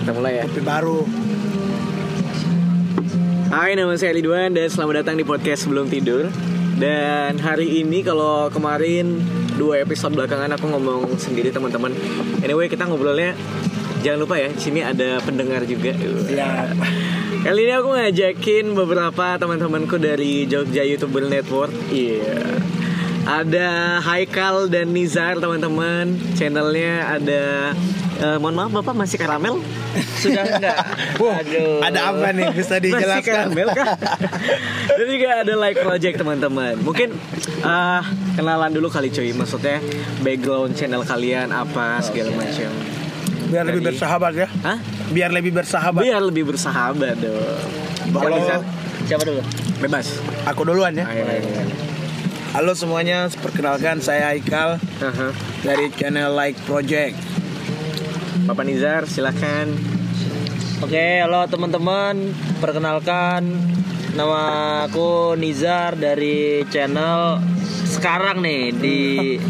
Kita mulai ya. Kopi baru. Hai, nama saya Ridwan dan selamat datang di podcast Sebelum Tidur. Dan hari ini kalau kemarin dua episode belakangan aku ngomong sendiri teman-teman. Anyway, kita ngobrolnya jangan lupa ya, di sini ada pendengar juga. Ya. Kali ini aku ngajakin beberapa teman-temanku dari Jogja YouTuber Network. Iya. Ada Haikal dan Nizar teman-teman. Channelnya ada eh, mohon maaf Bapak masih karamel? Sudah enggak? Wah, ada apa nih bisa Masih dijelaskan? karamel kah? Dan juga ada like project teman-teman. Mungkin ah, kenalan dulu kali cuy. Maksudnya background channel kalian apa segala macam. Biar lebih bersahabat ya. Hah? Biar lebih bersahabat. Biar lebih bersahabat dong. Kalau- siapa dulu? Bebas. Aku duluan ya. Ayo, ayo, ayo. Halo semuanya, perkenalkan saya Haikal Aha. dari channel Like Project. Bapak Nizar silahkan Oke, halo teman-teman. Perkenalkan nama aku Nizar dari channel sekarang nih di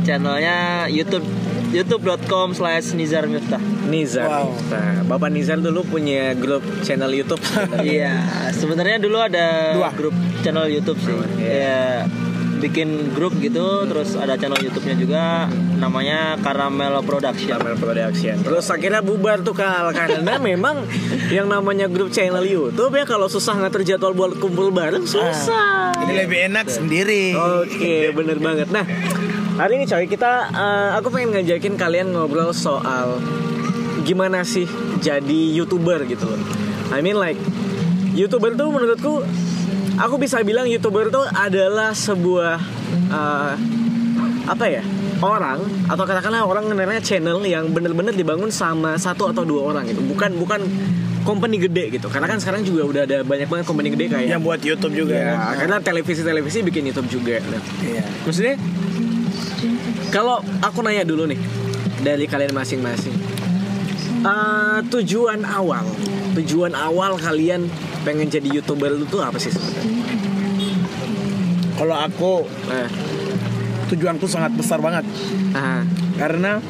channelnya YouTube youtube.com slash Nizar Miftah. Nizar Wow. Nah, Bapak Nizar dulu punya grup channel YouTube. Iya, sebenarnya dulu ada Dua. grup channel YouTube sih. Oh, iya. Iya. Bikin grup gitu, terus ada channel YouTube-nya juga namanya Caramel Production. Caramel Production. Terus akhirnya bubar tuh kal karena memang yang namanya grup channel YouTube ya kalau susah ngatur jadwal buat kumpul bareng susah. Ini lebih enak sendiri. Oke, bener banget. Nah, hari ini coy kita eh, aku pengen ngajakin kalian ngobrol soal gimana sih jadi youtuber gitu loh. I mean like youtuber tuh menurutku aku bisa bilang youtuber tuh adalah sebuah eh, apa ya orang atau katakanlah orang ngenalnya channel yang bener-bener dibangun sama satu atau dua orang gitu bukan bukan company gede gitu karena kan sekarang juga udah ada banyak banget company gede kayak Yang buat YouTube juga Ya, kan. karena televisi-televisi bikin YouTube juga. Iya. maksudnya kalau aku nanya dulu nih dari kalian masing-masing, Eh, tujuan awal, tujuan awal kalian pengen jadi youtuber itu tuh apa sih sebenarnya? Kalau aku Nah, tujuanku sangat besar banget ah, karena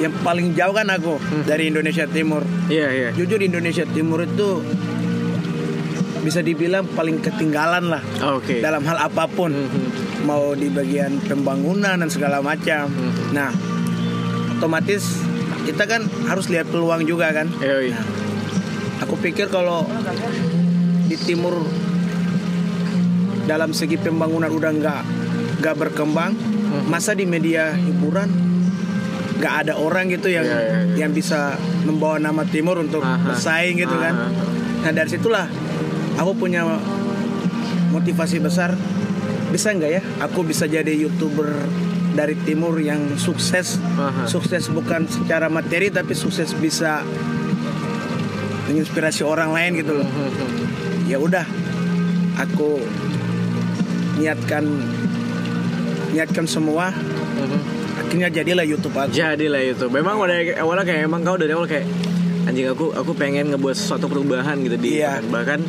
yang paling jauh kan aku dari Indonesia Timur. iya iya. Jujur di Indonesia Timur itu bisa dibilang paling ketinggalan lah Oke. dalam hal apa pun. Mhm. mau di bagian pembangunan dan segala macam. Mhm. Nah, otomatis kita kan harus lihat peluang juga kan. Yoi. Aku pikir kalau di timur dalam segi pembangunan udah nggak nggak berkembang, masa di media hiburan nggak ada orang gitu yang Iya, iya, iya. yang bisa membawa nama timur untuk Aha. bersaing gitu kan. Aha. Nah dari situlah aku punya motivasi besar bisa nggak ya aku bisa jadi youtuber dari timur yang sukses. Aha. sukses bukan secara materi tapi sukses bisa menginspirasi orang lain gitu loh. Ya udah aku niatkan niatkan semua. Akhirnya jadilah YouTube aku. Jadilah itu. Memang udah awalnya kayak emang kau dari awal kayak anjing aku aku pengen ngebuat sesuatu perubahan gitu di Iya. bahkan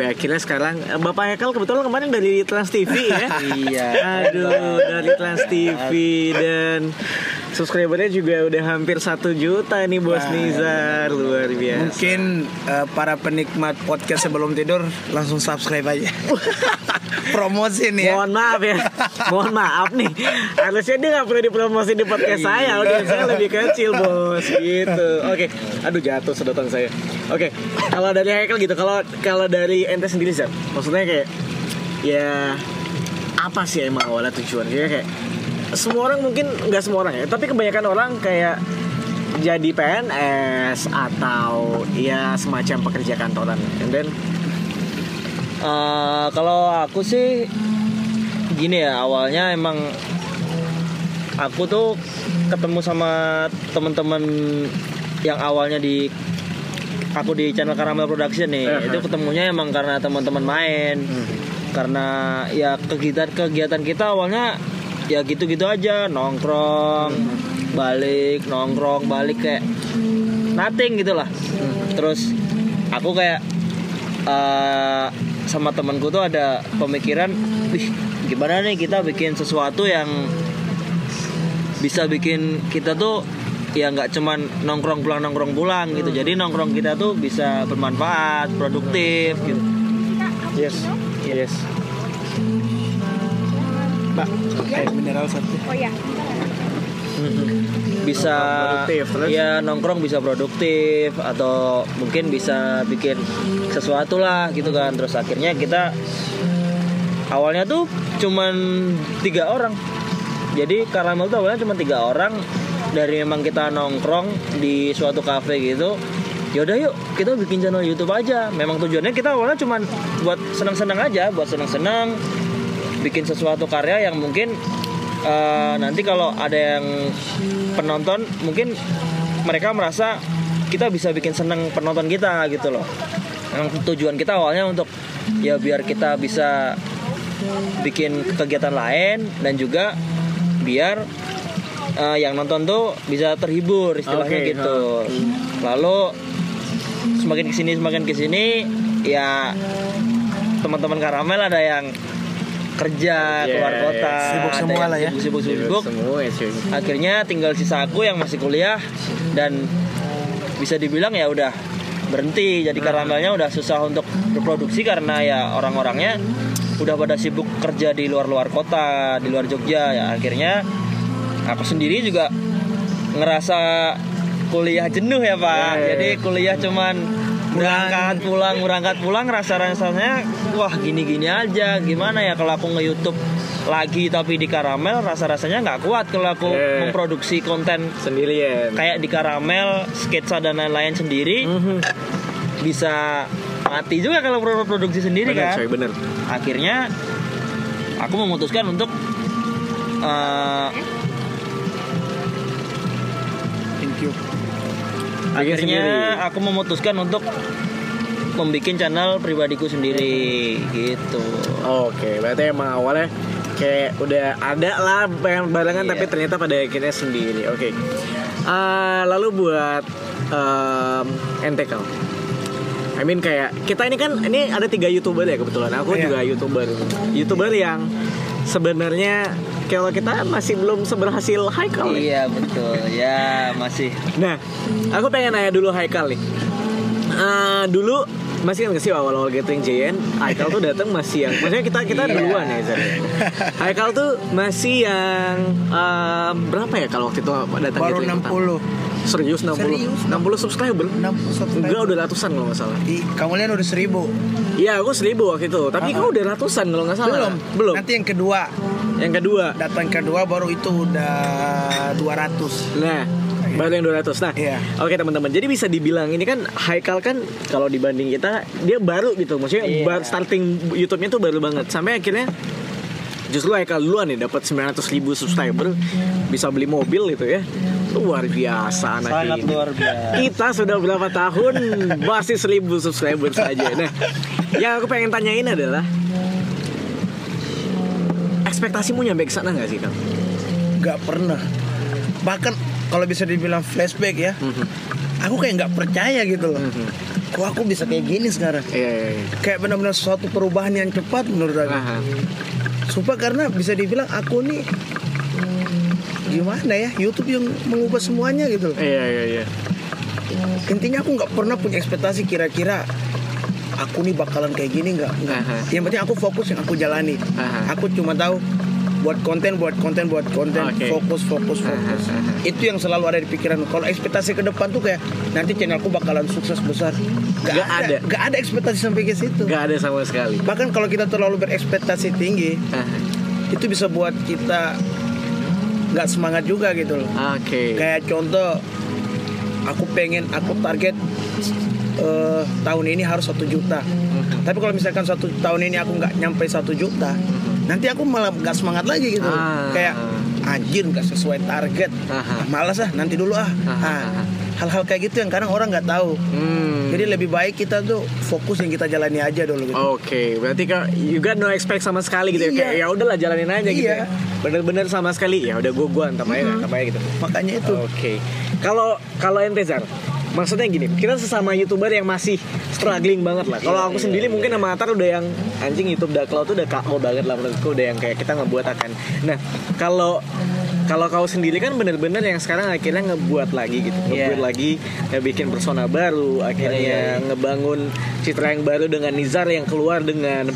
sampai akhirnya sekarang eh, Bapak Hekal kebetulan kemarin dari Trans TV ya. Iya. Aduh dari Trans TV dan subscribernya juga udah hampir satu juta nih bos Wah. Nizar luar biasa. mungkin eh, para penikmat podcast sebelum tidur langsung subscribe aja promosi nih ya Mohon maaf ya, mohon maaf nih. Harusnya dia nggak perlu dipromosi di podcast saya, audiens saya lebih kecil bos, gitu. Oke, aduh jatuh sedotan saya. Oke, kalau dari Haikal gitu, kalau kalau dari ente sendiri sih, maksudnya kayak ya apa sih emang awalnya tujuan? Kayak kayak semua orang mungkin nggak semua orang ya, tapi kebanyakan orang kayak jadi PNS atau ya semacam pekerja kantoran. And then Eh, kalau aku sih gini ya awalnya emang aku tuh ketemu sama teman-teman yang awalnya di aku di channel Caramel Production nih Eh, itu eh. ketemunya emang karena teman-teman main karena ya kegiatan-kegiatan kita awalnya ya gitu-gitu aja nongkrong balik nongkrong balik kayak nothing gitulah. Terus aku kayak eh, sama temanku tuh ada pemikiran wih gimana nih kita bikin sesuatu yang bisa bikin kita tuh ya nggak cuman nongkrong pulang nongkrong pulang gitu. Jadi nongkrong kita tuh bisa bermanfaat produktif gitu. Yes. Yes. Mbak, air mineral satu. Oh ya. bisa Produktif, terus? ya nongkrong bisa produktif atau mungkin bisa bikin sesuatu lah gitu kan. Terus akhirnya kita awalnya tuh cuman tiga orang. Jadi karamel tuh awalnya cuma tiga orang. Dari memang kita nongkrong di suatu cafe gitu yaudah yuk kita bikin channel YouTube aja. Memang tujuannya kita awalnya cuman buat senang-senang aja buat senang-senang bikin sesuatu karya yang mungkin eh, nanti kalau ada yang penonton mungkin mereka merasa kita bisa bikin seneng penonton kita gitu loh. Yang tujuan kita awalnya untuk ya biar kita bisa bikin kegiatan lain dan juga biar eh, yang nonton tuh bisa terhibur istilahnya Oke, gitu. lalu semakin ke sini semakin ke sini ya teman-teman karamel ada yang kerja keluar Yes. kota Sibuk ada semua lah ya. sibuk sibuk, sibuk. Semua ya, cuy. akhirnya tinggal sisa aku yang masih kuliah dan bisa dibilang ya udah berhenti jadi karamelnya udah susah untuk berproduksi karena ya orang-orangnya udah pada sibuk kerja di luar-luar kota di luar Jogja ya akhirnya aku sendiri juga ngerasa kuliah jenuh ya pak ya, jadi kuliah cuman berangkat pulang berangkat pulang rasa rasanya wah gini gini aja gimana ya kalau aku nge YouTube lagi tapi di karamel rasa rasanya nggak kuat kalau aku Ya. memproduksi konten Sendirian. kayak di karamel sketsa dan lain-lain sendiri Mhm. bisa mati juga kalau pro- produksi sendiri Bener, kan coy, bener. akhirnya aku memutuskan untuk eh, Bikin akhirnya sendiri. aku memutuskan untuk membuat channel pribadiku sendiri gitu Oke, berarti emang awalnya kayak udah ada lah pengen barengan Iya. tapi ternyata pada akhirnya sendiri. Oke. Ah, lalu buat um, Kal. I mean kayak kita ini kan ini ada tiga youtuber ya kebetulan. Aku Iya. juga youtuber. Youtuber yang sebenarnya kalau kita masih belum seberhasil Haikal nih. iya betul ya masih Nah, aku pengen nanya dulu Haikal nih. Ah, dulu masih kan sih awal-awal Gathering JN, Haikal tuh datang masih yang, maksudnya kita kita Iya. duluan ya Zar. Haikal tuh masih yang ah, berapa ya kalau waktu itu datang Baru Gathering pertama? 60. Serius 60? Serius. 60 subscriber? 60 subscriber. Enggak udah ratusan kalau nggak salah. Ih, kamu lihat udah seribu. Iya, aku seribu waktu itu. Tapi Ah. kau udah ratusan kalau nggak salah. Belum. Belum. Nanti yang kedua. Yang kedua. Datang kedua baru itu udah 200. Nah, baru yang 200. Nah, Iya. oke teman-teman. Jadi bisa dibilang ini kan Haikal kan kalau dibanding kita dia baru gitu. Maksudnya Iya. baru starting YouTube-nya tuh baru banget. Sampai akhirnya justru Haikal duluan nih dapat 900 ribu subscriber bisa beli mobil gitu ya. Luar biasa anak sangat ini. luar biasa Kita sudah berapa tahun masih 1000 subscriber saja. Nah, yang aku pengen tanyain adalah ekspektasimu nyampe ke sana nggak sih, Kang? Gak pernah. Bahkan kalau bisa dibilang flashback ya, aku kayak nggak percaya gitu loh. Kok aku bisa kayak gini sekarang? Iya, iya, iya. Kayak benar-benar suatu perubahan yang cepat menurut aku. Aha. Sumpah karena bisa dibilang aku nih gimana ya YouTube yang mengubah semuanya gitu loh. Iya, iya, iya. Intinya aku nggak pernah punya ekspektasi kira-kira aku nih bakalan kayak gini nggak. Yang penting aku fokus yang aku jalani. Aha. Aku cuma tahu buat konten, buat konten, buat konten, Oke. fokus, fokus, fokus. Aha. Itu yang selalu ada di pikiran. Kalau ekspektasi ke depan tuh kayak nanti channelku bakalan sukses besar. Gak, Nggak ada. Gak ada ekspektasi sampai ke situ. Gak ada sama sekali. Bahkan kalau kita terlalu berekspektasi tinggi, Aha. itu bisa buat kita nggak semangat juga gitu loh. Oke. Kayak contoh, aku pengen, aku target eh, tahun ini harus satu juta. Tapi kalau misalkan satu tahun ini aku nggak nyampe satu juta, nanti aku malah nggak semangat lagi gitu. Ah. Kayak anjir nggak sesuai target. Ah, malas ah, nanti dulu ah. Aha. Ah, Hal-hal kayak gitu yang kadang orang nggak tahu. Hmm. Jadi lebih baik kita tuh fokus yang kita jalani aja dulu gitu. Oke, berarti kak you got no expect sama sekali gitu ya. Iya. Kayak ya udahlah jalanin aja gitu ya. Iya. Bener-bener sama sekali ya udah gua gua antam aja, antam aja gitu. Makanya itu. Oke. Kalau kalau ente Zar, maksudnya gini, kita sesama youtuber yang masih struggling banget lah. Kalau aku sendiri mungkin sama Atar udah yang anjing YouTube Daklau tuh udah KO banget lah menurutku udah yang kayak kita ngebuat akan. Nah, kalau Kalau kau sendiri kan bener-bener yang sekarang akhirnya ngebuat lagi gitu, Iya. ngebuat lagi, ngebikin persona baru, akhirnya Iya, iya, iya. ngebangun citra yang baru dengan Nizar yang keluar dengan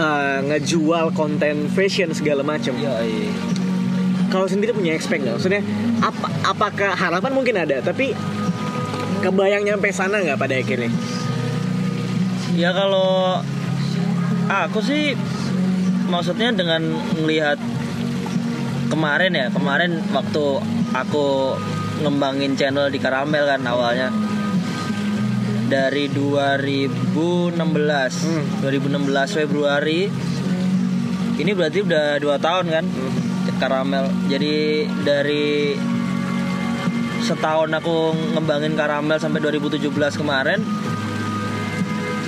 uh, ngejual konten fashion segala macam. Iya, iya. Kau sendiri punya expect nggak? Maksudnya apa? Apakah harapan mungkin ada, tapi kebayang nyampe sana nggak pada akhirnya? Ya kalau aku sih maksudnya dengan melihat kemarin ya kemarin waktu aku ngembangin channel di Karamel kan awalnya. Dari 2016 Hmm. 2016 Februari. Ini berarti udah dua tahun kan? Karamel. Jadi dari setahun aku ngembangin Karamel sampai 2017 kemarin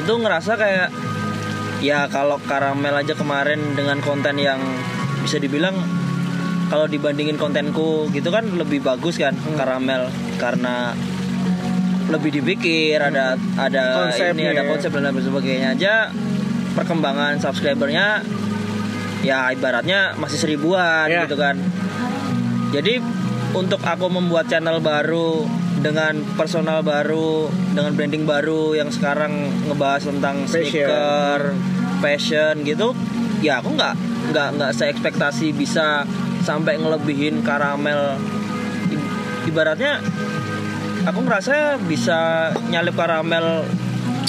itu ngerasa kayak ya kalau karamel aja kemarin dengan konten yang bisa dibilang kalau dibandingin kontenku gitu kan lebih bagus kan karamel karena lebih dipikir ada ada Konsepnya. ini ada konsep dan lain sebagainya aja perkembangan subscribernya ya ibaratnya masih seribuan Ya. gitu kan jadi untuk aku membuat channel baru dengan personal baru, dengan branding baru yang sekarang ngebahas tentang Fashion. sneaker, fashion gitu, ya aku nggak nggak nggak seekspektasi bisa sampai ngelebihin karamel. Ibaratnya aku ngerasa bisa nyalip karamel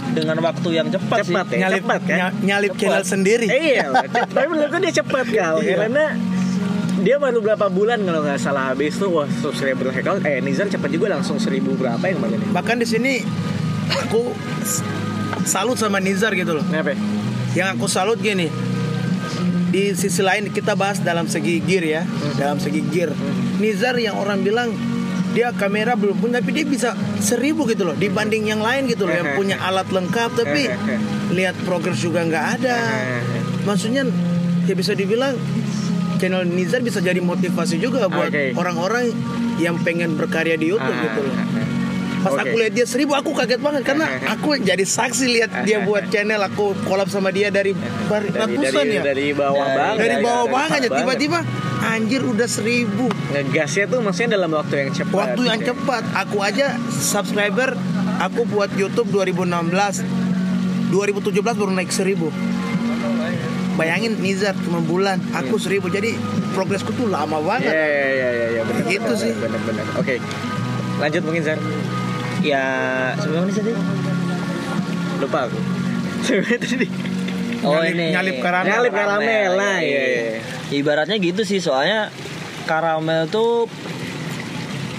dengan waktu yang cepat, Cepat sih. ya? nyalip cepat kan? ny- nyalip Cepat. channel sendiri Eh, iya, tapi menurutku dia cepat kal Iya. karena dia baru berapa bulan kalau nggak salah habis tuh wah subscriber Hekal eh Nizar cepat juga langsung seribu berapa yang kemarin ini bahkan di sini aku salut sama Nizar gitu loh Kenapa? ya? yang aku salut gini di sisi lain kita bahas dalam segi gear ya dalam segi gear. Nizar yang orang bilang dia kamera belum punya tapi dia bisa seribu gitu loh dibanding yang lain gitu loh yang punya alat lengkap tapi lihat progres juga nggak ada. Maksudnya ya bisa dibilang channel Nizar bisa jadi motivasi juga buat orang-orang yang pengen berkarya di YouTube Ah, gitu loh. ah, ah. Pas Oke. aku lihat dia seribu aku kaget banget karena aku jadi saksi lihat dia buat channel aku kolab sama dia dari bar- dari ratusan dari, ya dari bawah banget dari bawah banget ya tiba-tiba anjir udah seribu ngegasnya tuh maksudnya dalam waktu yang cepat waktu yang gitu ya. cepat aku aja subscriber aku buat YouTube 2016 2017 baru naik seribu bayangin Nizar cuma bulan aku seribu jadi progresku tuh lama banget iya iya iya ya, benar. Gitu sih. Benar benar. Oke. Lanjut mungkin Zar. Ya sebelum ini tadi. Lupa aku. Tadi Oh Nyalip- ini nyalip karamel. nyalip karamel lah iya, iya. iya. iya. Ibaratnya gitu sih soalnya karamel tuh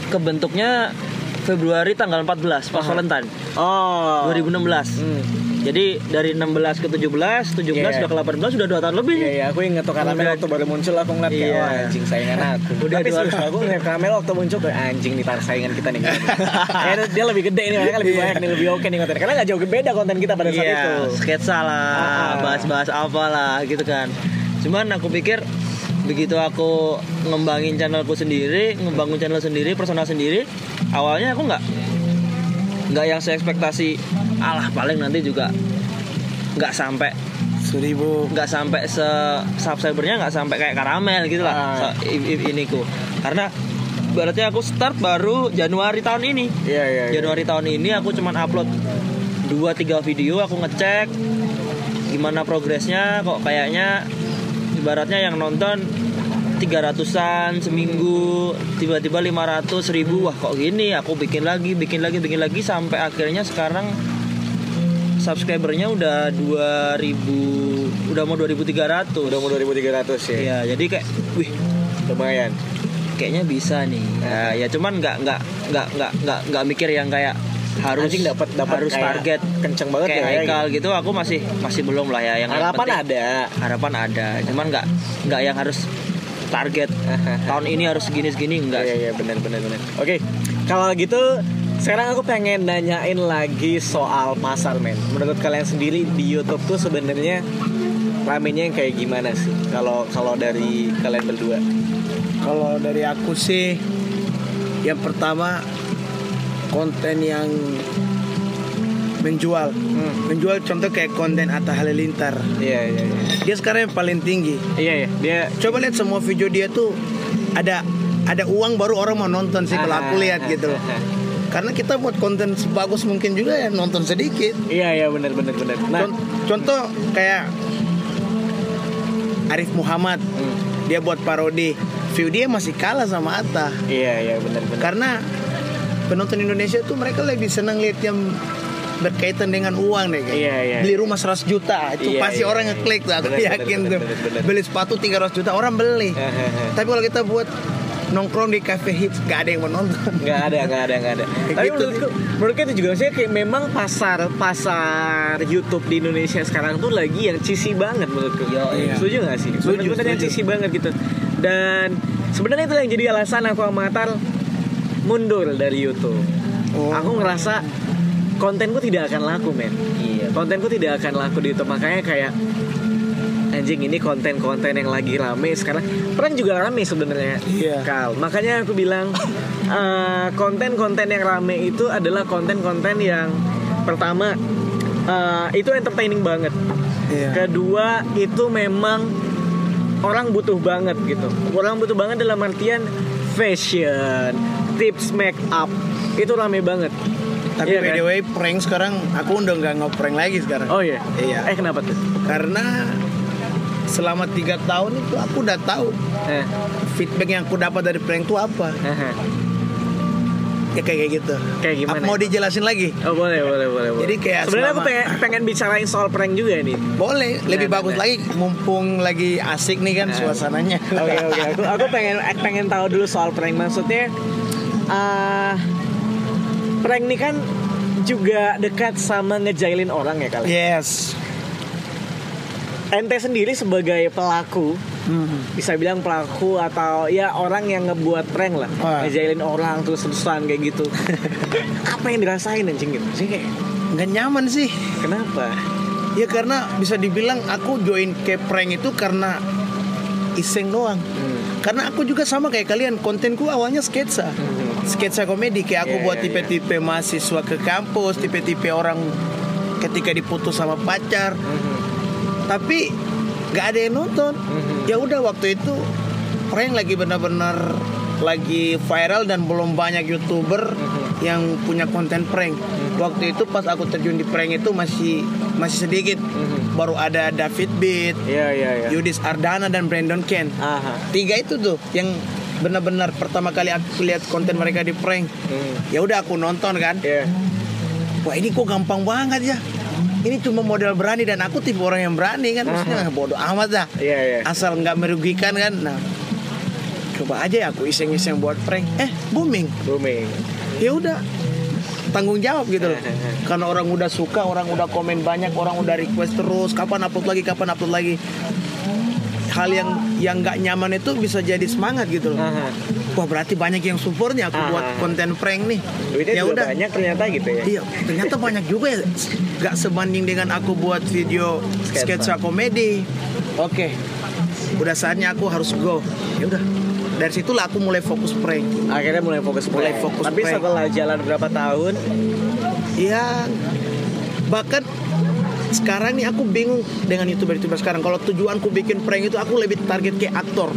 kebentuknya Februari tanggal 14 pas. Valentine Oh. 2016. Hmm. Jadi dari 16 ke 17, 17 Iya. udah ke 18 udah 2 tahun lebih. Iya iya aku inget tuh karamel Udah. waktu baru muncul aku ngeliat kayak Iya. wah anjing saingan aku. Udah Tapi serius aku ngeliat karamel waktu muncul kayak anjing nih tar saingan kita nih. Kayaknya dia lebih gede nih makanya lebih banyak nih lebih oke nih konten. Karena nggak jauh beda konten kita pada saat Iya, itu. sketsa lah, Ah. bahas-bahas apa lah gitu kan. Cuman aku pikir begitu aku ngembangin channelku sendiri, ngebangun channel sendiri, personal sendiri, awalnya aku nggak nggak yang seekspektasi alah paling nanti juga nggak sampai seribu nggak sampai se subscribernya nggak sampai kayak karamel gitu lah Ah. so- i- i- iniku karena berarti aku start baru Januari tahun ini Iya iya. iya. Januari tahun ini aku cuman upload 2-3 video aku ngecek gimana progresnya kok kayaknya ibaratnya yang nonton 300-an seminggu tiba-tiba 500 ribu wah kok gini aku bikin lagi bikin lagi bikin lagi sampai akhirnya sekarang subscribernya udah 2000 udah mau 2300 Udah mau 2300 ya. Iya, jadi kayak wih Lumayan. kayaknya bisa nih. Nah, ya cuman nggak nggak nggak nggak nggak nggak mikir yang kayak harus dapat dapat harus kayak target kenceng banget kayak ya. Haikal gitu aku masih masih belum lah ya yang yang Harapan penting- ada. harapan ada cuman nggak nggak yang harus target tahun ini harus segini segini enggak Iya iya benar benar benar. Oke, kalau gitu sekarang aku pengen nanyain lagi soal pasar men. Menurut kalian sendiri di YouTube tuh sebenarnya ramenya yang kayak gimana sih? Kalau kalau dari kalian berdua? Kalau dari aku sih yang pertama konten yang menjual. Hmm. Menjual contoh kayak konten Atta Halilintar. Iya iya iya. Dia sekarang yang paling tinggi. Iya iya. Dia Coba lihat semua video dia tuh ada ada uang baru orang mau nonton sih kalau aku lihat gitu loh. Karena kita buat konten sebagus mungkin juga ya nonton sedikit. Iya iya benar benar benar. Nah, Con- Contoh kayak Arif Muhammad, hmm, dia buat parodi, view dia masih kalah sama Atta. iya iya benar benar. Karena penonton Indonesia tuh mereka lebih senang lihat yang berkaitan dengan uang deh kayak. Iya, iya. Beli rumah 100 juta itu Iya, pasti iya. orang ngeklik tuh aku Bener, yakin bener, tuh. bener, bener. Beli sepatu 300 juta orang beli. Tapi kalau kita buat nongkrong di cafe hits gak ada yang mau nonton. nggak ada nggak ada nggak ada tapi Gitu. menurutku menurutku itu juga maksudnya kayak memang pasar pasar YouTube di Indonesia sekarang tuh lagi yang cheesy banget menurutku Yo, iya. setuju nggak sih Setuju, Bener-bener yang setuju. cheesy banget gitu dan sebenarnya itu yang jadi alasan aku sama Atal mundur dari YouTube Oh. aku ngerasa kontenku tidak akan laku men. Iya. kontenku tidak akan laku di YouTube. Makanya kayak anjing ini konten-konten yang lagi rame sekarang. Prank juga rame sebenarnya Iya. Kal. Makanya aku bilang eh, konten-konten yang rame itu adalah konten-konten yang pertama eh, itu entertaining banget. Iya. kedua itu memang orang butuh banget gitu. Orang butuh banget dalam artian fashion tips make up itu rame banget Tapi Iya by kan? the way prank sekarang aku udah nggak ngeprank lagi sekarang. oh iya Iya. eh kenapa tuh Karena selama tiga tahun itu aku udah tahu eh, feedback yang aku dapat dari prank itu apa. eh, eh. Ya kayak gitu. Kayak gimana? Apa mau dijelasin lagi? Oh boleh boleh boleh. boleh. Jadi kayak sebenarnya aku pengen pengen bicarain soal prank juga nih. Boleh, lebih Nah, bagus nah. lagi mumpung lagi asik nih kan Nah. suasananya. Oke oke. Aku aku pengen pengen tahu dulu soal prank. Maksudnya ah prank nih kan juga dekat sama ngejailin orang ya kali. Yes. Ente sendiri sebagai pelaku Hmm. bisa bilang pelaku atau ya orang yang ngebuat prank lah Ah. ngejailin orang terus terusan kayak gitu apa yang dirasain anjing gitu sih kayak Nggak nyaman sih. kenapa Ya karena bisa dibilang aku join ke prank itu karena iseng doang. Hmm. Karena aku juga sama kayak kalian, kontenku awalnya sketsa. Sketsa komedi kayak aku Iya, buat iya, tipe-tipe mahasiswa ke kampus, tipe-tipe orang ketika diputus sama pacar. Hmm. Tapi nggak ada yang nonton. Mhm. Ya udah waktu itu prank lagi benar-benar lagi viral dan belum banyak youtuber Mhm. Yang punya konten prank. Waktu itu pas aku terjun di prank itu masih masih sedikit. Mhm. Baru ada David Beat, Iya iya iya. Yudis Ardana dan Brandon Ken. Aha. Tiga itu tuh yang benar-benar pertama kali aku lihat konten mereka di prank. Hmm. Ya udah aku nonton kan. Iya. Wah ini kok gampang banget ya. Ini cuma model berani dan aku tipe orang yang berani kan. Maksudnya bodoh amat dah. Iya iya. Asal nggak merugikan kan. Nah, coba aja ya aku iseng-iseng buat prank. Eh booming. Booming. Ya udah tanggung jawab gitu loh. Karena orang udah suka, orang udah komen banyak, orang udah request terus. Kapan upload lagi? Kapan upload lagi? Hal yang yang nggak nyaman itu bisa jadi semangat gitu loh. Aha. Wah berarti banyak yang supportnya aku buat konten prank nih. Duitnya ya udah. banyak ternyata gitu ya. Iya, ternyata banyak juga ya. Gak sebanding dengan aku buat video Sketsa. sketsa komedi. Oke, udah saatnya aku harus go. Ya udah, dari situlah aku mulai fokus prank. Akhirnya mulai fokus Mulai prank. fokus Tapi prank. setelah jalan berapa tahun, Ya, bahkan sekarang nih aku bingung dengan youtuber-youtuber sekarang. Kalau tujuanku bikin prank itu aku lebih target kayak aktor.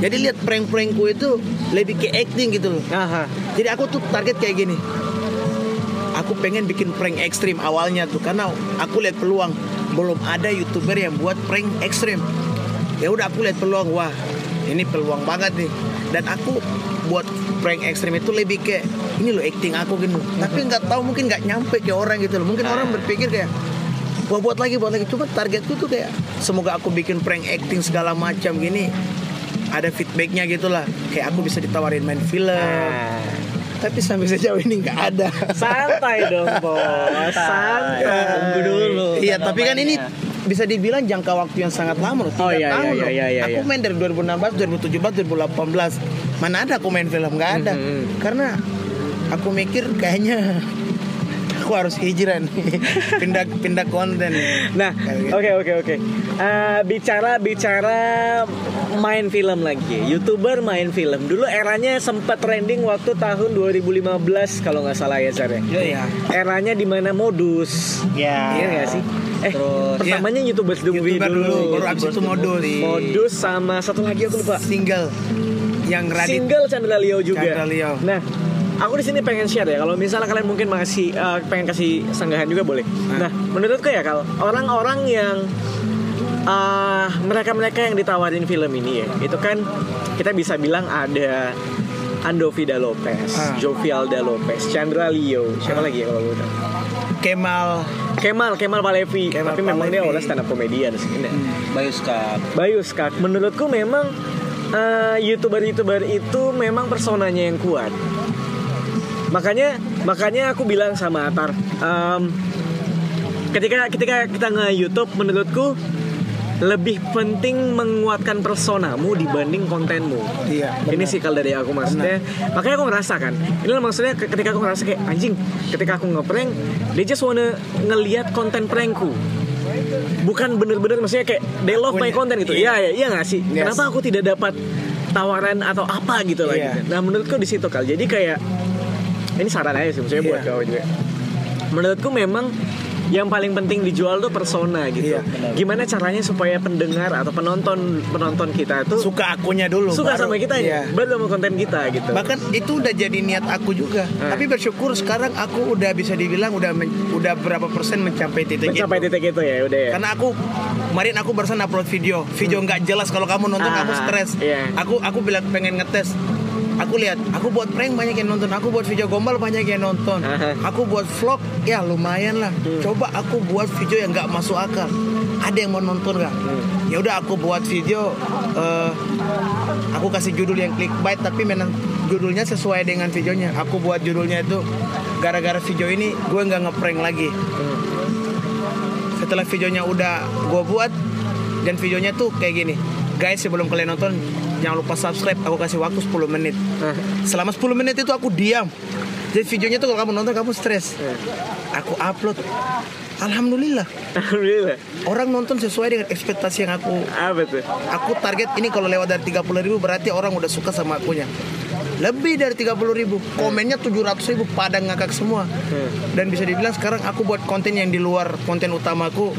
Jadi lihat prank-prankku itu lebih ke acting gitu loh. aha, Jadi aku tuh target kayak gini. Aku pengen bikin prank ekstrim awalnya tuh karena aku lihat peluang belum ada youtuber yang buat prank ekstrim. Ya udah aku lihat peluang wah ini peluang banget nih dan aku buat prank ekstrim itu lebih kayak ini loh acting aku gitu. Tapi nggak tahu mungkin nggak nyampe ke orang gitu loh. Mungkin orang berpikir kayak wah buat lagi buat lagi. Cuma targetku tuh kayak semoga aku bikin prank acting segala macam gini ada feedbacknya gitu lah. Kayak aku bisa ditawarin main film. Nah, Tapi sampai sejauh ini nggak ada. santai dong bos, santai. Tunggu dulu. Iya, tapi kan ini bisa dibilang jangka waktu yang sangat lama loh. Oh, tiga iya, tahun iya, loh. iya, iya, Aku iya. main dari 2016, 2017, 2018. Mana ada aku main film nggak ada. Mhm. Karena aku mikir kayaknya aku harus hijrah nih. pindah pindah konten. Nah, gitu. oke oke oke. Eh, bicara bicara main film lagi, youtuber main film. Dulu eranya sempat trending waktu tahun 2015 kalau nggak salah ya Zar ya. Iya. Eranya di mana modus. Ya. Iya nggak sih? Eh, Terus- pertamanya YouTubers The Movie YouTuber dulu. dulu, baru abis itu modus. Modus sama satu lagi aku lupa. Single. yang Radit single Chandra Leo juga. Chandra Leo. Nah, aku di sini pengen share ya. Kalau misalnya kalian mungkin masih eh, pengen kasih sanggahan juga boleh. Nah, menurutku ya kalau orang-orang yang ah, mereka-mereka yang ditawarin film ini ya, itu kan kita bisa bilang ada Andovida Lopez, Ah. Jovialda Lopez, Chandra Leo, siapa lagi ya kalau gue? Kemal Kemal, Kemal Palevi. Kemal Tapi memang dia Palevi. awalnya stand up comedian sih. Nah, Bayu Skak. Bayu Skak, menurutku memang eh, youtuber-youtuber itu memang personanya yang kuat. Makanya, makanya aku bilang sama Atar, em, ketika ketika kita nge YouTube, menurutku lebih penting menguatkan personamu dibanding kontenmu. Iya, Ini benar. sih kalau dari aku maksudnya. Makanya aku ngerasa kan. Ini maksudnya ke- ketika aku ngerasa kayak anjing, ketika aku ngeprank, they just wanna ngelihat konten prankku. Bukan bener-bener maksudnya kayak they love my content gitu. Iya, iya, iya gak sih? Yes. Kenapa aku tidak dapat tawaran atau apa gitu Iya. gitu. Nah, menurutku di situ kal. Jadi kayak ini saran aja sih maksudnya buat Iya. kau juga. Menurutku memang yang paling penting dijual tuh persona gitu. Iya, benar. Gimana caranya supaya pendengar atau penonton penonton kita tuh suka akunya dulu suka baru- sama kita Iya. ya, baru sama konten kita gitu. bahkan itu udah jadi niat aku juga Hmm. tapi bersyukur sekarang aku udah bisa dibilang udah men- udah berapa persen mencapai titik mencapai itu titik itu ya udah ya. karena aku kemarin aku barusan upload video video nggak jelas kalau kamu nonton Ah, kamu stres iya. aku aku bilang pengen ngetes aku lihat aku buat prank banyak yang nonton aku buat video gombal banyak yang nonton. Aku buat vlog ya lumayan lah. Hmm. coba aku buat video yang nggak masuk akal. Ada yang mau nonton nggak? Hmm. ya udah aku buat video eh, aku kasih judul yang clickbait tapi memang judulnya sesuai dengan videonya. Aku buat judulnya itu gara-gara video ini gue nggak ngeprank lagi. Hmm. setelah videonya udah gue buat dan videonya tuh kayak gini. Guys sebelum kalian nonton jangan lupa subscribe aku kasih waktu 10 menit. Nah, selama 10 menit itu aku diam. Jadi videonya tuh kalau kamu nonton kamu stres. Eh. aku upload alhamdulillah Alhamdulillah. orang nonton sesuai dengan ekspektasi yang aku Apa tuh? aku target ini kalau lewat dari 30 ribu berarti orang udah suka sama akunya lebih dari 30 ribu komennya 700 ribu pada ngakak semua dan bisa dibilang sekarang aku buat konten yang di luar konten utamaku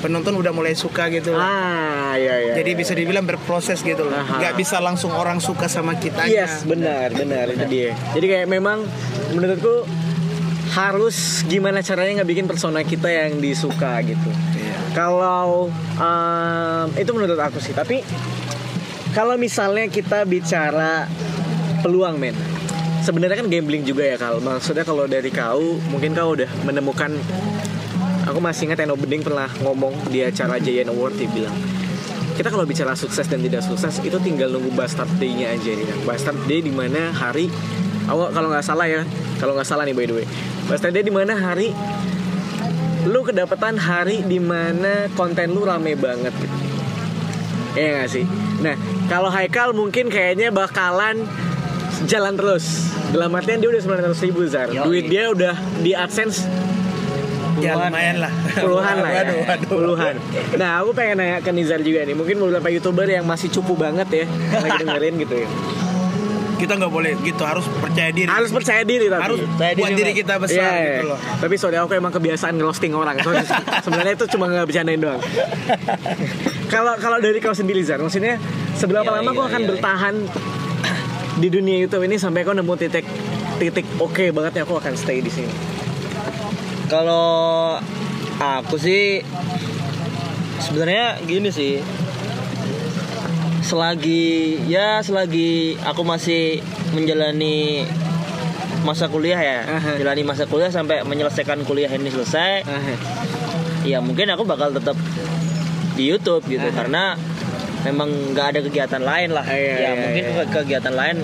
penonton udah mulai suka gitu. Ah, ya ya. jadi bisa dibilang berproses gitu loh Aha. nggak bisa langsung orang suka sama kita Yes, benar, benar itu dia. Jadi kayak memang menurutku harus gimana caranya nggak bikin persona kita yang disuka gitu. Kalau um, itu menurut aku sih, tapi kalau misalnya kita bicara peluang men, sebenarnya kan gambling juga ya kal. Maksudnya kalau dari kau, mungkin kau udah menemukan. Aku masih ingat Eno Bening pernah ngomong di acara Giant Award dia bilang kita kalau bicara sukses dan tidak sukses itu tinggal nunggu bastard day-nya aja nih. Nah, Bastard day di mana hari awal kalau nggak salah ya, kalau nggak salah nih by the way. Bastard day di mana hari lu kedapatan hari di mana konten lu rame banget gitu. Iya gak sih? Nah, kalau Haikal mungkin kayaknya bakalan jalan terus. Dalam artian dia udah 900 ribu Zar. Yoi. Duit dia udah di AdSense ya lumayan lah puluhan lah ya. waduh, waduh. puluhan nah aku pengen nanya ke Nizar juga nih mungkin beberapa youtuber yang masih cupu banget ya lagi dengerin gitu ya kita nggak boleh gitu harus percaya diri. Harus percaya diri tapi harus Percaya diri buat diri kita besar Iya, iya. gitu loh. Tapi sorry aku emang kebiasaan roasting orang. So, sebenarnya itu cuma nggak bercandain doang. Kalau kalau dari kau sendiri Zar maksudnya seberapa Iya, lama kau iya, akan iya. bertahan di dunia YouTube ini sampai kau nemu titik titik oke banget ya aku akan stay di sini? Kalau aku sih sebenarnya gini sih. Selagi ya selagi aku masih menjalani masa kuliah ya, Aha. jalani masa kuliah sampai menyelesaikan kuliah ini selesai, ya mungkin aku bakal tetap di YouTube gitu Aha. karena memang nggak ada kegiatan lain lah. Ah, iya, ya iya, mungkin iya. ke- kegiatan lain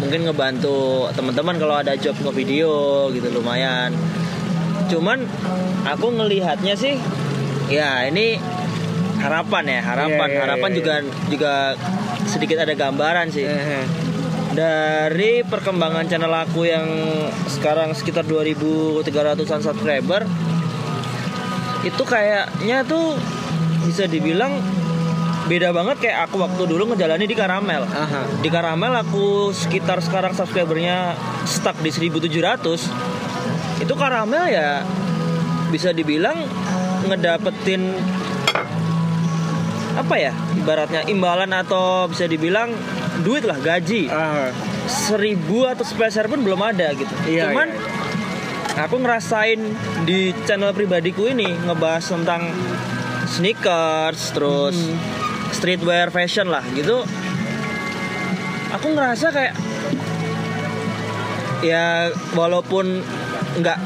mungkin ngebantu teman-teman kalau ada job nge-video gitu lumayan. Cuman aku ngelihatnya sih ya ini harapan ya, harapan. Iya, iya, harapan iya, juga juga sedikit ada gambaran sih. Ah, Dari perkembangan channel aku yang sekarang sekitar 2300-an subscriber itu kayaknya tuh bisa dibilang beda banget kayak aku waktu dulu ngejalani di Karamel. Aha. Di Karamel aku sekitar sekarang subscribernya stuck di 1700. Itu Karamel ya bisa dibilang ngedapetin apa ya ibaratnya imbalan atau bisa dibilang duit lah gaji Ah, seribu atau spesial pun belum ada gitu. Iya, Cuman iya, aku ngerasain di channel pribadiku ini ngebahas tentang sneakers, terus Hmm. streetwear fashion lah gitu. Aku ngerasa kayak ya walaupun nggak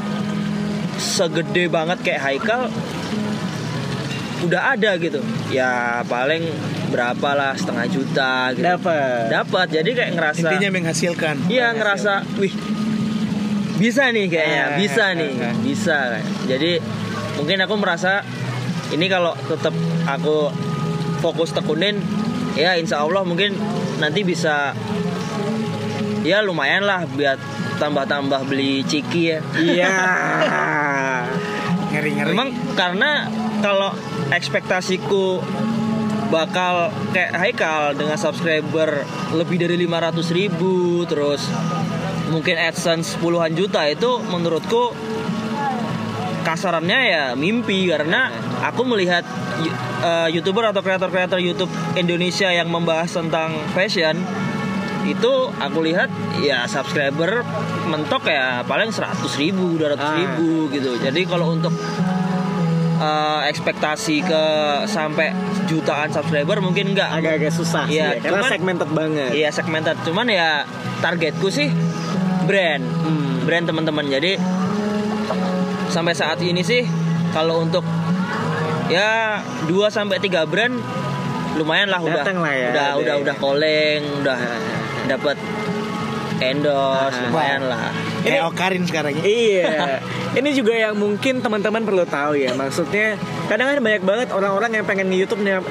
segede banget kayak Haikal udah ada gitu ya paling berapa lah setengah juta gitu dapat. dapat jadi kayak ngerasa Intinya menghasilkan. Iya ngerasa, wih bisa nih kayaknya, Ah, bisa ah, nih, ah, ah. bisa. Jadi mungkin aku merasa ini kalau tetap aku fokus tekunin, ya insya Allah mungkin nanti bisa ya lumayan lah biar tambah-tambah beli ciki ya. Iya. Ngeri-ngeri. Memang karena kalau ekspektasiku bakal kayak Haikal dengan subscriber lebih dari 500 ribu terus mungkin AdSense puluhan juta itu menurutku kasarannya ya mimpi karena aku melihat eh, youtuber atau kreator-kreator YouTube Indonesia yang membahas tentang fashion itu aku lihat ya subscriber mentok ya paling 100 ribu 200 Ah. ribu gitu jadi kalau untuk eh, ekspektasi ke sampai jutaan subscriber mungkin enggak Agak-agak susah sih Iya, ya, karena cuman- segmented banget. Iya segmented, cuman ya targetku sih brand, Hmm. brand teman-teman. Jadi sampai saat ini sih kalau untuk ya 2 sampai 3 brand lumayan lah udah Datang lah ya, udah udah ya. udah calling, udah dapat endorse Ah. lumayan lah. Kayak Okarin sekarang ya. Iya, ini juga yang mungkin teman-teman perlu tahu ya. Maksudnya kadang kan banyak banget orang-orang yang pengen di YouTube ny-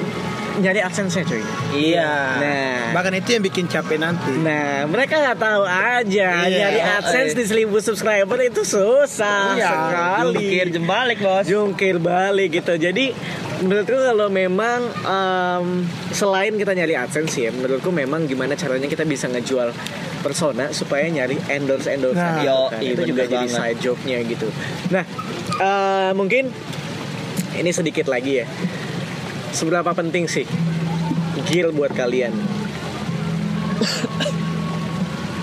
nyari adsense-nya cuy. Iya. Nah, Bahkan itu yang bikin capek nanti. nah mereka nggak tahu aja Iya, nyari oh, adsense iya. di 1000 subscriber itu susah Iya, sekali. Jungkir jembalik bos. jungkir balik gitu. Jadi menurutku kalau memang em, selain kita nyari adsense ya, menurutku memang gimana caranya kita bisa ngejual persona supaya nyari endorse endorse Nah, yo, itu iya, juga bener jadi banget. side job-nya gitu. Nah, eh, mungkin ini sedikit lagi ya. Seberapa penting sih gear buat kalian?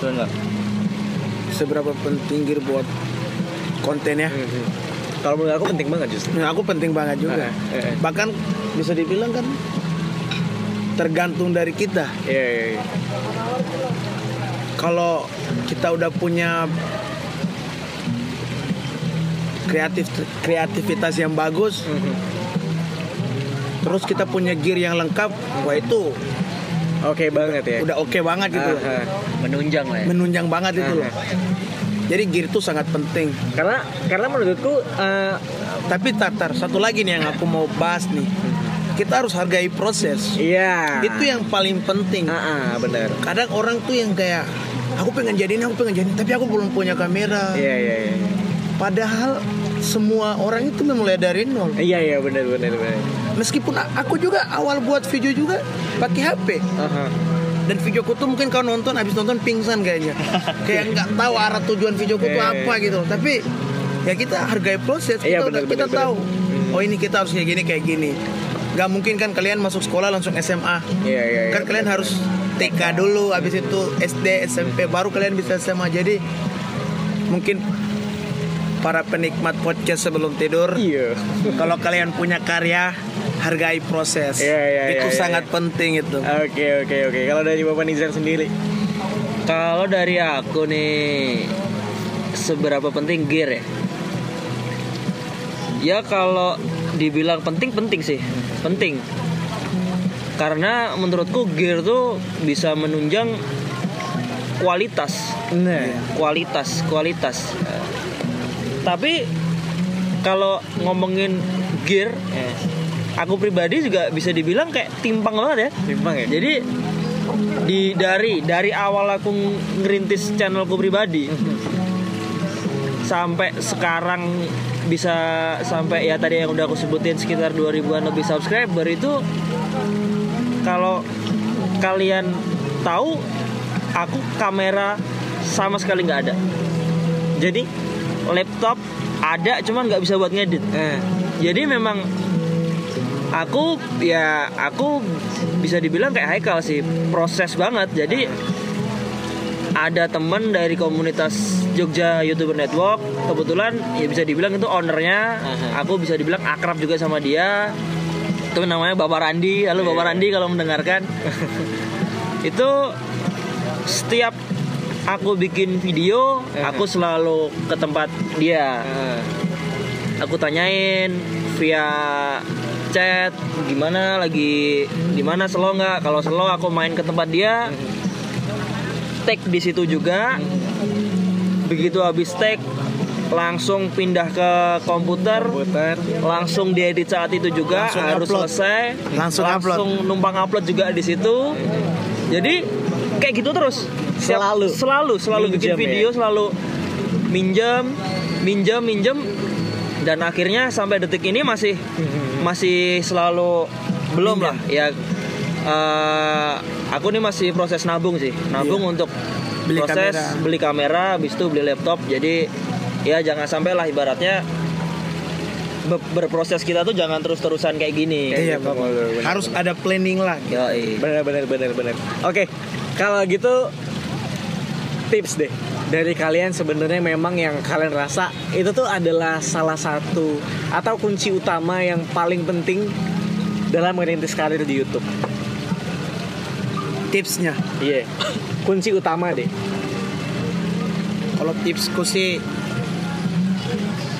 Nggak? Seberapa penting gear buat konten ya? Kalau menurut aku penting banget justru. Nah, aku penting banget juga. Ah, eh, eh. Bahkan bisa dibilang kan tergantung dari kita. Iya, iya, iya. Kalau kita udah punya kreatif kreativitas yang bagus, Mhm. terus kita punya gear yang lengkap, wah itu Oke banget ya. udah oke banget gitu. Ah, ah. Menunjang lah ya. Menunjang banget itu loh. Jadi gear itu sangat penting. Karena karena menurutku eh, Tapi tatar satu lagi nih yang aku mau bahas nih. Kita harus hargai proses. iya. Itu yang paling penting. Ah, ah, benar. Kadang orang tuh yang kayak aku pengen jadi ini, aku pengen jadi, ini, tapi aku belum punya kamera. Iya, iya, iya. Padahal semua orang itu memulai dari nol. Iya, iya, benar, benar, benar. Meskipun aku juga awal buat video juga pakai HP. Aha. Dan videoku tuh mungkin kau nonton habis nonton pingsan kayaknya. kayak nggak tahu arah tujuan videoku tuh Iya, iya. apa gitu. Tapi ya kita hargai proses. Kita, Iya, benar, kita benar, tahu. Oh ini kita harus kayak gini kayak gini. Gak mungkin kan kalian masuk sekolah langsung SMA. Iya, iya, iya. kan kalian harus TK dulu, habis itu SD, SMP, baru kalian bisa SMA. Jadi mungkin para penikmat podcast sebelum tidur, Iya. kalau kalian punya karya, hargai proses. Iya, iya, itu iya, sangat iya. penting itu. Oke, oke, oke. Kalau dari Bapak Nizar sendiri. Kalau dari aku nih seberapa penting gear ya? Ya kalau dibilang penting penting sih, penting. Karena menurutku gear tuh bisa menunjang kualitas, Nah, kualitas, kualitas. Tapi kalau ngomongin gear, aku pribadi juga bisa dibilang kayak timpang banget ya. timpang ya. Jadi di dari dari awal aku ngerintis channelku pribadi sampai sekarang bisa sampai ya tadi yang udah aku sebutin sekitar 2000-an lebih subscriber itu kalau kalian tahu aku kamera sama sekali nggak ada. Jadi laptop ada cuman nggak bisa buat ngedit. Nah, Jadi memang aku ya aku bisa dibilang kayak Haikal sih proses banget jadi ada temen dari komunitas Jogja YouTuber Network kebetulan ya bisa dibilang itu ownernya. Aku bisa dibilang akrab juga sama dia. Itu namanya Bapak Randi. Halo Bapak Randi kalau mendengarkan. Itu setiap aku bikin video aku selalu ke tempat dia. Aku tanyain via chat gimana? Lagi di mana? Slow nggak? Kalau slow aku main ke tempat dia. Tag di situ juga begitu habis tag langsung pindah ke komputer komputer. langsung diedit saat itu juga Langsung harus upload. selesai. Langsung upload. numpang upload juga di situ. Jadi kayak gitu terus. Siap- Selalu. selalu selalu bikin Minjem ya? video selalu minjem minjem minjem. Dan akhirnya sampai detik ini masih masih selalu belum lah ya. Eh, aku nih masih proses nabung sih. Nabung untuk Beli proses kamera. beli kamera habis itu beli laptop jadi ya jangan sampai lah ibaratnya be- berproses kita tuh jangan terus-terusan kayak gini Iya, gitu. Bener, bener. Harus ada planning lah. Yoi. benar benar benar benar oke kalau gitu tips deh dari kalian sebenarnya memang yang kalian rasa itu tuh adalah salah satu atau kunci utama yang paling penting dalam merintis karir di YouTube. Tipsnya. Iya. kunci utama deh. Kalau tipsku sih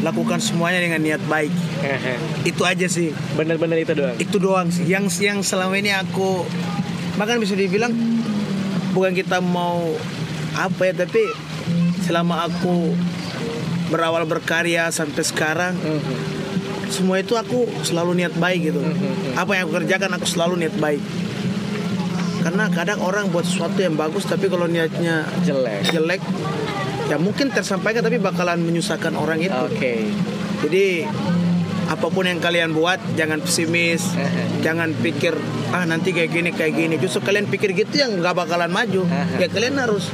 lakukan semuanya dengan niat baik. Itu aja sih. Bener-bener itu doang. Itu doang sih. Yang yang selama ini aku bahkan bisa dibilang bukan kita mau apa ya tapi selama aku berawal berkarya sampai sekarang Mhm. semua itu aku selalu niat baik gitu. Apa yang aku kerjakan aku selalu niat baik. Karena kadang orang buat sesuatu yang bagus tapi kalau niatnya Jelek. jelek ya mungkin tersampaikan tapi bakalan menyusahkan orang itu. Oke. Jadi apa pun yang kalian buat jangan pesimis, jangan pikir ah nanti kayak gini kayak gini. Justru kalian pikir gitu yang nggak bakalan maju. Ya kalian harus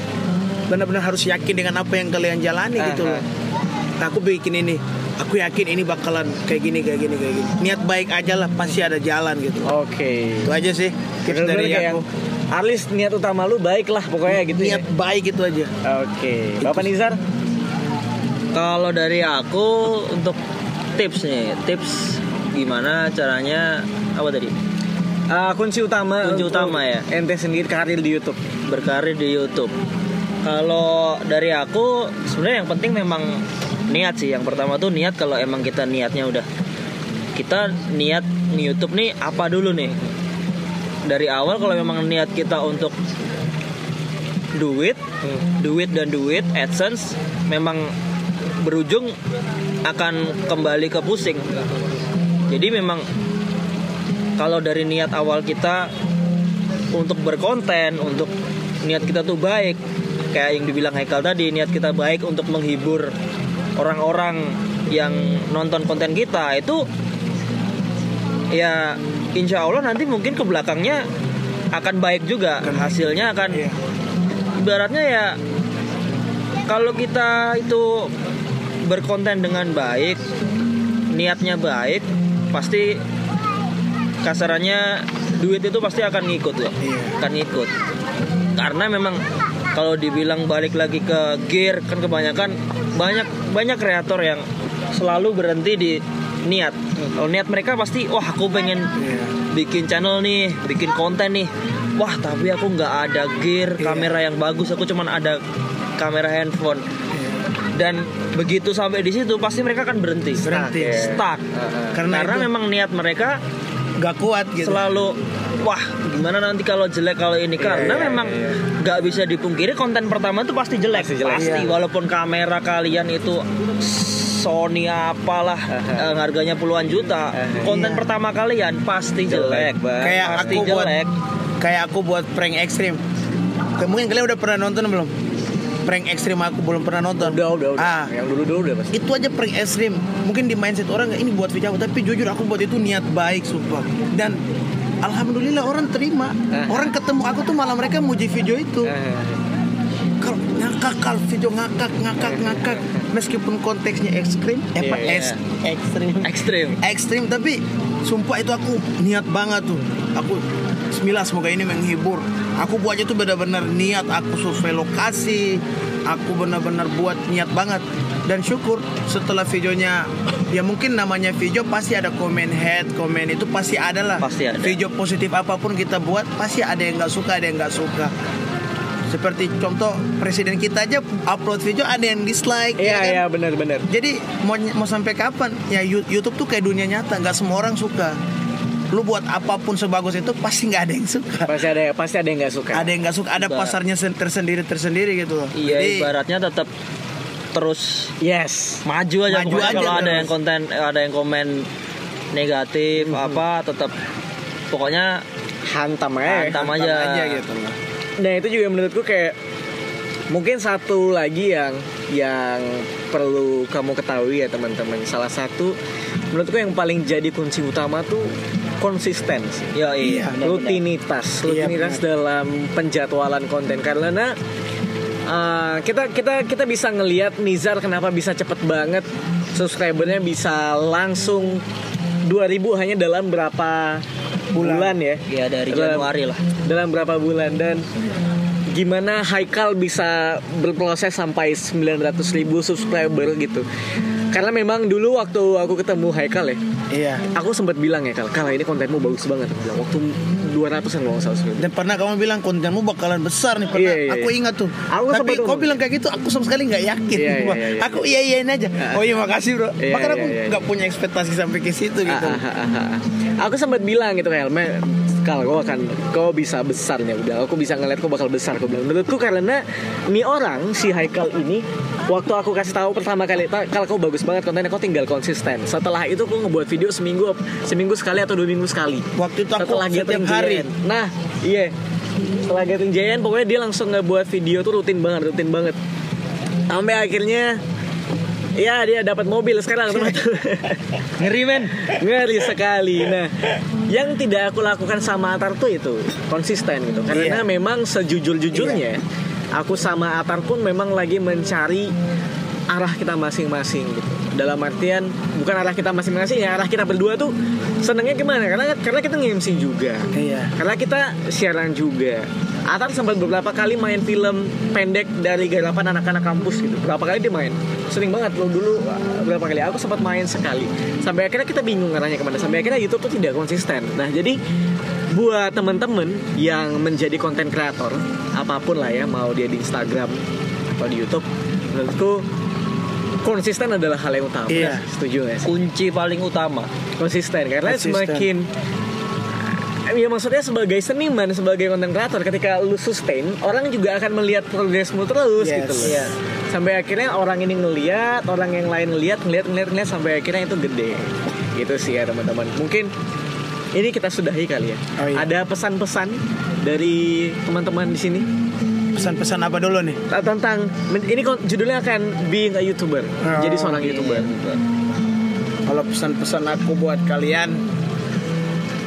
benar-benar harus yakin dengan apa yang kalian jalani gitu loh. Nah, aku bikin ini, aku yakin ini bakalan kayak gini kayak gini kayak gini. Niat baik aja lah pasti ada jalan gitu. Oke. Itu aja sih tips Bener-bener dari aku. least niat utama lu baik lah pokoknya gitu Niat ya. baik itu aja. Oke. Bapak Nizar? Kalau dari aku untuk tips nih, tips gimana caranya apa tadi? Uh, kunci utama Kunci utama ya? ente sendiri karir di YouTube Berkarir di YouTube. Kalau dari aku sebenarnya yang penting memang niat sih. Yang pertama tuh niat kalau emang kita niatnya udah kita niat YouTube nih apa dulu nih? Dari awal kalau memang niat kita untuk duit, duit dan duit AdSense memang berujung akan kembali ke pusing. Jadi memang kalau dari niat awal kita untuk berkonten, untuk niat kita tuh baik, kayak yang dibilang Haikal tadi, niat kita baik untuk menghibur orang-orang yang nonton konten kita itu ya insya Allah nanti mungkin ke belakangnya akan baik juga hasilnya akan Iya. ibaratnya ya kalau kita itu berkonten dengan baik niatnya baik pasti kasarannya duit itu pasti akan ngikut loh Iya. akan ngikut karena memang kalau dibilang balik lagi ke gear kan kebanyakan banyak banyak kreator yang selalu berhenti di niat. Kalau niat mereka pasti wah aku pengen Iya. bikin channel nih bikin konten nih. Wah tapi aku nggak ada gear Iya. kamera yang bagus aku cuman ada kamera handphone. Dan begitu sampai di situ pasti mereka akan berhenti. Berhenti. stuck. Karena karena itu- memang niat mereka Gak kuat gitu. selalu wah gimana nanti kalau jelek kalau ini karena iya, memang iya. nggak bisa dipungkiri konten pertama itu pasti jelek Pasti pasti, jelek. Iya. walaupun kamera kalian itu Sony apalah eh, harganya puluhan juta konten Iya. pertama kalian pasti jelek, Bang. kayak pasti aku buat jelek kayak aku buat prank ekstrim. Mungkin kalian udah pernah nonton belum? Prank ekstrim aku belum pernah nonton. Udah, udah, udah. Ah, Yang dulu-dulu udah pasti. itu aja prank ekstrim. Mungkin di mindset orang ini buat video tapi jujur aku buat itu niat baik sumpah. Dan alhamdulillah orang terima. Ah. Orang ketemu aku tuh malah mereka muji video itu. Eh, Kalau ngakak kal video ngakak ngakak ngakak meskipun konteksnya ekstrim eh apa Iya, es- ekstrim ekstrim ekstrim tapi sumpah itu aku niat banget tuh. Aku Bismillah semoga ini menghibur. Aku buatnya tuh benar-benar niat aku survei lokasi aku benar-benar buat niat banget. Dan syukur setelah videonya ya mungkin namanya video pasti ada komen head komen itu pasti ada lah. Pasti ada. video positif apa pun kita buat pasti ada yang nggak suka ada yang nggak suka seperti contoh presiden kita aja upload video ada yang dislike Iya ya kan? iya benar-benar. Jadi mau mau sampai kapan? Ya YouTube tuh kayak dunia nyata, nggak semua orang suka. Lu buat apa pun sebagus itu pasti nggak ada yang suka. Pasti ada pasti ada yang nggak suka. Ada yang nggak suka, ada Ibarat- pasarnya sen- tersendiri tersendiri gitu. iya Jadi, ibaratnya tetap terus Yes. maju aja Maju pokoknya aja kalau ada terus. yang konten ada yang komen negatif apa tetap pokoknya Hantam aja. Hantam hantam aja. aja gitu loh. Nah itu juga menurutku kayak mungkin satu lagi yang yang perlu kamu ketahui ya teman-teman. Salah satu menurutku yang paling jadi kunci utama tuh konsistensi. ya Iya, benar-benar. rutinitas, Iya, rutinitas dalam penjadwalan konten karena uh, kita kita kita bisa ngelihat Nizar kenapa bisa cepet banget subscribernya bisa langsung 2000 hanya dalam berapa bulan, ya? Ya dari Dalam- Januari lah. dalam berapa bulan? Dan gimana Haikal bisa berproses sampai 900 ribu subscriber gitu? Karena memang dulu waktu aku ketemu Haikal ya Iya. aku sempat bilang ya Kal, Kal ini kontenmu bagus banget. Aku bilang waktu 200 an kalau nggak salah subscriber. Dan pernah kamu bilang kontenmu bakalan besar nih pernah. Iya, iya, aku iya. ingat tuh. Aku Tapi kau bilang kayak gitu, aku sama sekali nggak yakin. Iya, iya, iya, iya. Aku iya iyain aja. Oh iya makasih bro. Iya, Bahkan iya, aku iya. nggak punya ekspektasi sampai ke situ gitu. Ah, ah, ah. Aku sempat bilang gitu kayak "Me, Kal kau akan kau bisa besarnya udah aku bisa ngeliat kau bakal besar aku bilang. Menurutku karena nih orang si Haikal ini waktu aku kasih tahu pertama kali "Ta- kalau kau bagus banget kontennya kau tinggal konsisten. Setelah itu aku ngebuat video seminggu seminggu sekali atau dua minggu sekali. Waktu itu aku setelah setiap hari. Nah iya. Setelah Gathering Giant pokoknya dia langsung ngebuat video tuh rutin banget rutin banget. Sampai akhirnya ya dia dapat mobil sekarang teman-teman ngeri men. Ngeri sekali. Nah yang tidak aku lakukan sama Atar tuh itu konsisten gitu. Karena Iya. memang sejujur-jujurnya aku sama Atar pun memang lagi mencari arah kita masing-masing gitu. Dalam artian bukan arah kita masing-masing ya arah kita berdua tuh senengnya gimana? Karena karena kita nge-MC juga. Iya. karena kita siaran juga Atar sempat beberapa kali main film pendek dari garapan anak-anak kampus gitu. Berapa kali dia main? Sering banget. Lo dulu uh, berapa kali? Aku sempat main sekali. Sampai akhirnya kita bingung arahnya ke mana. Sampai akhirnya YouTube tuh tidak konsisten. Nah jadi buat temen-temen yang menjadi konten kreator apa pun lah ya mau dia di Instagram atau di YouTube menurutku konsisten adalah hal yang utama. Iya. setuju sih? Kunci paling utama. Konsisten. Karena Konsisten. semakin ya maksudnya sebagai seniman sebagai konten kreator ketika lu sustain orang juga akan melihat progresmu terus Yes. gitu loh Iya. sampai akhirnya orang ini ngeliat orang yang lain ngeliat ngeliat ngeliat ngeliat sampai akhirnya itu gede gitu sih ya teman-teman mungkin ini kita sudahi kali ya Oh, iya. ada pesan-pesan dari teman-teman di sini Pesan-pesan apa dulu nih? tentang ini judulnya akan being a youtuber Oh, jadi seorang youtuber Kalau pesan-pesan aku buat kalian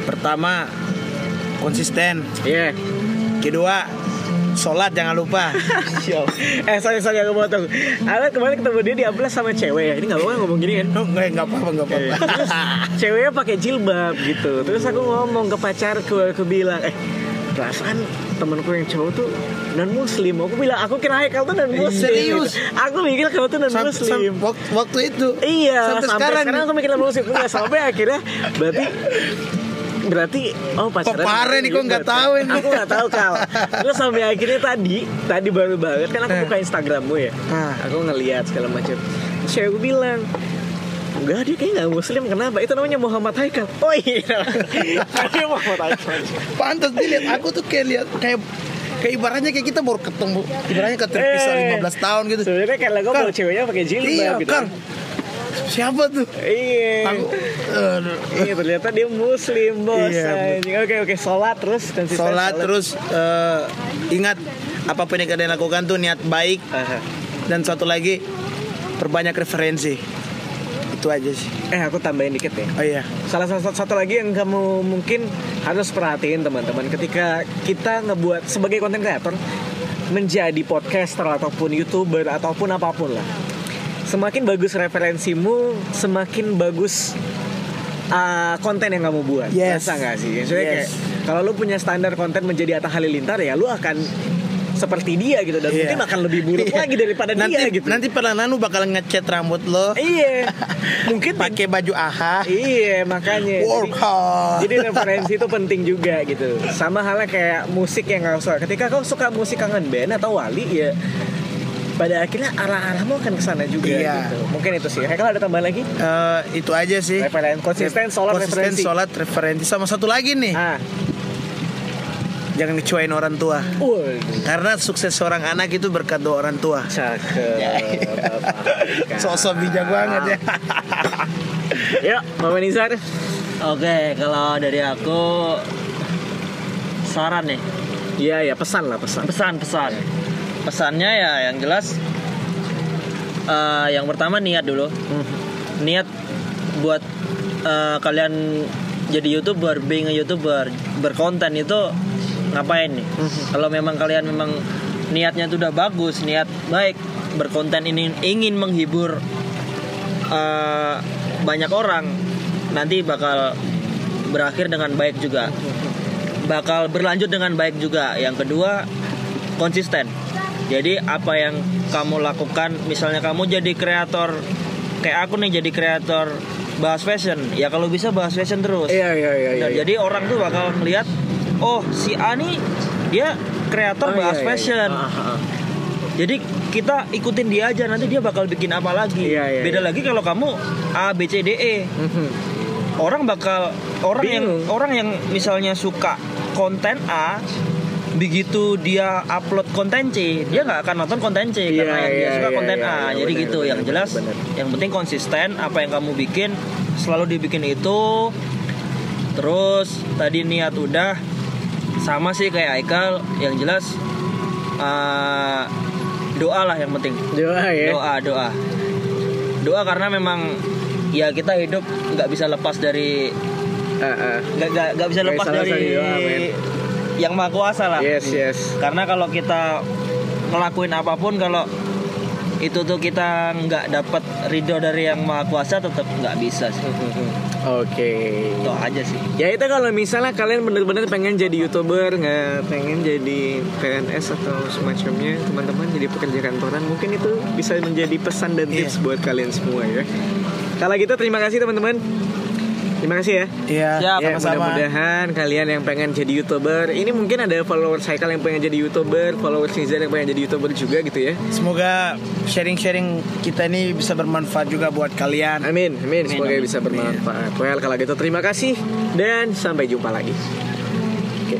Pertama Konsisten. Iya. Kedua Sholat jangan lupa. Eh sorry sorry aku potong. Ada kemarin ketemu dia di amplas sama cewek. Ya Ini gak apa-apa ngomong gini kan? Oh, Nggak nggak apa-apa nggak apa-apa. Terus ceweknya pakai jilbab gitu. Terus aku ngomong ke pacarku Aku bilang Eh perasaan temanku yang cowok tuh non muslim aku bilang aku kira Haikal tuh non muslim Serius? gitu. aku mikir kamu tuh non Sam- muslim sam- wak- waktu itu. Iya, sampai, sampai, sekarang, sekarang, aku mikir non muslim Enggak, sampai akhirnya berarti berarti oh pacaran Kok parah nih, kok nggak tahu ini? aku nggak tahu kal terus sampai akhirnya tadi tadi baru banget kan aku buka Instagrammu ya. Ah. aku ngeliat segala macam. Cewek gue bilang Enggak dia kayak nggak muslim. Kenapa? Itu namanya Muhammad Haikal. Oh iya. Dia Muhammad Haikal. Pantas dilihat aku tuh kayak lihat kayak kayak ibaratnya kayak kita baru ketemu ibaratnya keterpisah Eh. 15 tahun gitu. Sebenarnya gue Kal. bawa ceweknya pakai jilbab iya gitu. Kang siapa tuh? Iya. Aku aduh. Iya ternyata dia muslim bos Iya. Oke oke sholat terus konsisten sholat terus eh, ingat apa pun yang kalian lakukan tuh niat baik. Aha. dan satu lagi perbanyak referensi. Itu aja sih. Eh aku tambahin dikit ya oh iya. Salah satu, satu lagi yang kamu mungkin harus perhatiin teman-teman Ketika kita ngebuat sebagai konten kreator menjadi podcaster ataupun youtuber ataupun apa pun lah semakin bagus referensimu semakin bagus uh, konten yang kamu buat Yes. Masa nggak sih Maksudnya Yes. kayak kalau lu punya standar konten menjadi Atta Halilintar ya lu akan seperti dia gitu dan Iya. mungkin akan lebih buruk Iya. lagi daripada nanti, dia gitu Nanti pada Nanu bakal ngecat rambut lo, iya mungkin pakai baju AHA, iya makanya work Jadi- hard. Jadi referensi itu penting juga gitu. Sama halnya kayak musik yang kau suka. Ketika kau suka musik kangen band atau wali ya pada akhirnya arah-arahmu akan ke sana juga Iya. gitu. Mungkin itu sih. Kalau ada tambahan lagi? Eh, itu aja sih. Referen konsisten, sholat, Konsisten, referensi. sholat, referensi. Sama satu lagi nih, Ah, jangan kecewain orang tua. waduh, Karena sukses seorang anak itu berkat doa orang tua. cakep. Bapak. Sosok bijak banget ya. Yuk, Mama Nizar. Oke, kalau dari aku saran nih, Iya, ya pesan lah pesan. pesan-pesan. Pesannya ya yang jelas eh, yang pertama niat dulu. Hmm. Niat buat eh, kalian jadi YouTuber, being a YouTuber, berkonten itu ngapain nih? Kalau memang kalian memang niatnya tuh udah bagus, niat baik, berkonten ini ingin menghibur eh, banyak orang, nanti bakal berakhir dengan baik juga. Bakal berlanjut dengan baik juga. Yang kedua, konsisten. Jadi apa yang kamu lakukan, misalnya kamu jadi kreator kayak aku nih jadi kreator bahas fashion, ya kalau bisa bahas fashion terus. Iya, iya, iya. Iya. Jadi orang tuh bakal melihat, oh si A nih dia kreator Oh, bahas iya, iya, fashion. iya. Ah, ah. Jadi kita ikutin dia aja nanti dia bakal bikin apa lagi. Iya, iya, Beda iya. lagi kalau kamu A B C D E. Mhm. Orang bakal orang yang orang yang misalnya suka konten A begitu dia upload konten C, dia nggak akan nonton konten C Iya, karena yang dia iya, suka iya, konten iya, A. iya, Jadi benar, gitu. benar, yang jelas benar. yang penting konsisten apa yang kamu bikin selalu dibikin itu. Terus tadi niat udah sama sih kayak Aikal yang jelas eh, doa lah yang penting Doa ya. doa doa doa karena memang ya kita hidup nggak bisa lepas dari Ah, ah. nggak nggak nggak bisa lepas bisa lepas dari doa. Yang maha kuasa lah Yes, yes. karena kalau kita ngelakuin apa pun kalau itu tuh kita nggak dapat ridho dari yang maha kuasa tetap nggak bisa sih Oke. itu aja sih Ya itu kalau misalnya kalian bener-bener pengen jadi youtuber nggak pengen jadi PNS atau semacamnya teman-teman jadi pekerja kantoran mungkin itu bisa menjadi pesan dan tips buat kalian semua ya. Kalau gitu terima kasih teman-teman. Terima kasih ya. Iya, Siap, Ya, sama-sama. mudah-mudahan kalian yang pengen jadi youtuber ini mungkin ada follower cycle yang pengen jadi youtuber, followers Nizar yang pengen jadi youtuber juga gitu ya. Semoga sharing-sharing kita ini bisa bermanfaat juga buat kalian. Amin, amin. Semoga amin. bisa bermanfaat. Well, kalau gitu terima kasih dan sampai jumpa lagi. Oke.